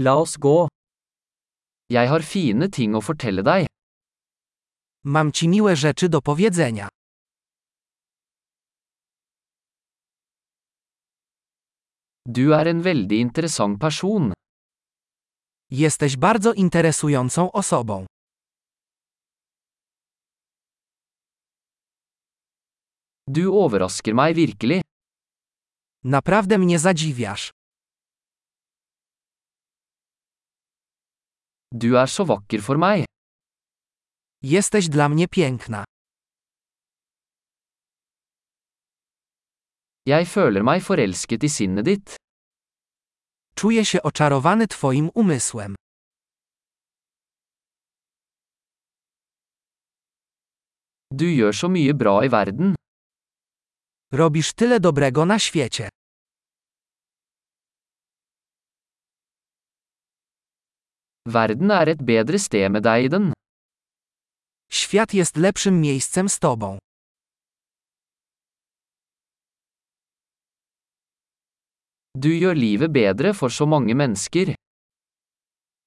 La oss gå. Jeg har fine ting å fortelle deg. Mam ci miłe rzeczy do powiedzenia. Du er en veldig interessant person. Jesteś bardzo interesującą osobą. Du overrasker meg virkelig. Naprawdę mnie zadziwiasz. Du er så vakker for meg. Jesteś dla mnie piękna. Jeg føler meg forelsket i sinnet ditt. Czuję się oczarowany Twoim umysłem. Du gjør så mye bra i verden. Robisz tyle dobrego na świecie. Verden er et bedre sted med deg i den. Świat jest lepszym miejscem z Tobą. Du gjør livet bedre for så mange mennesker.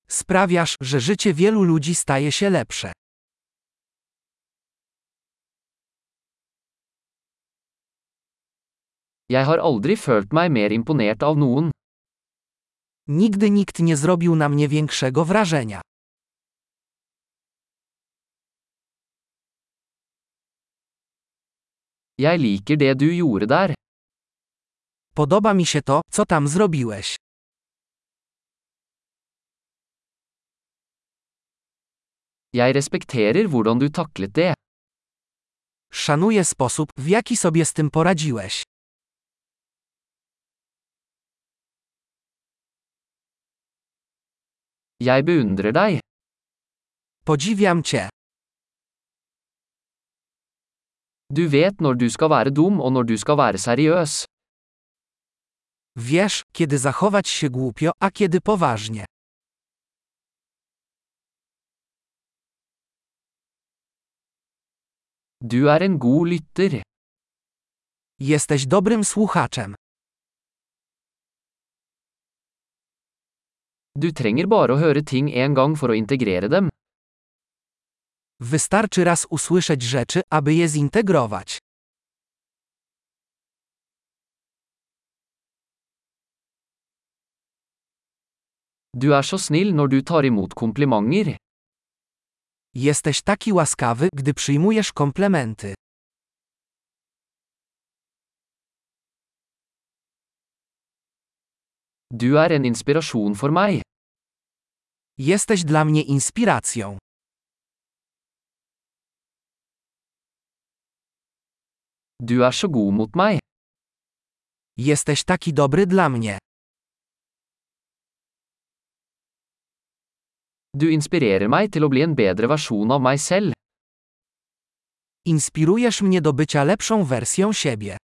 Sprawiasz, że życie wielu ludzi staje się lepsze. Jeg har aldri følt meg mer imponert av noen. Nigdy nikt nie zrobił na mnie większego wrażenia. Jeg liker det du gjorde der. Podoba mi się to, co tam zrobiłeś. Jeg respekterer hvordan du taklet det. Szanuję sposób, w jaki sobie z tym poradziłeś. Jeg beundrer deg. Podziwiam Cię. Du vet når du skal være dum og når du skal være seriøs. Wiesz, kiedy zachować się głupio, a kiedy poważnie. Du er en god lytter. Jesteś dobrym słuchaczem. Du trenger bare å høre ting en gang for å integrere dem. Wystarczy raz usłyszeć rzeczy, aby je zintegrować. Du er så snill når du tar imot komplimenter. Jesteś taki łaskawy, gdy przyjmujesz komplementy. Du er en inspirasjon for meg. Jesteś dla mnie inspiracją. Du er så god mot meg. Jesteś taki dobry dla mnie. Du inspirerer meg til å bli en bedre versjon av meg selv. Inspirujesz mnie do bycia lepszą wersją siebie.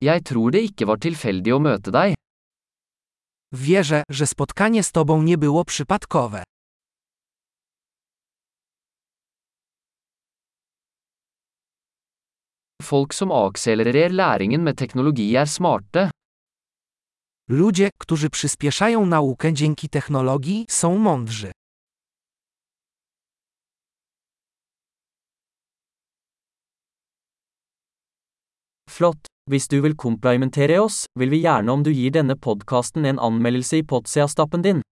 Jeg tror det ikke var tilfeldig å møte deg. Wierzę, że spotkanie z Tobą nie było przypadkowe. Folk som akselererer læringen med teknologi er smarte. Ludzie, którzy przyspieszają naukę dzięki technologii, są mądrzy. Flott. Hvis du vil komplimentere oss, vil vi gjerne om du gir denne podkasten en anmeldelse i Potsia-stappen din.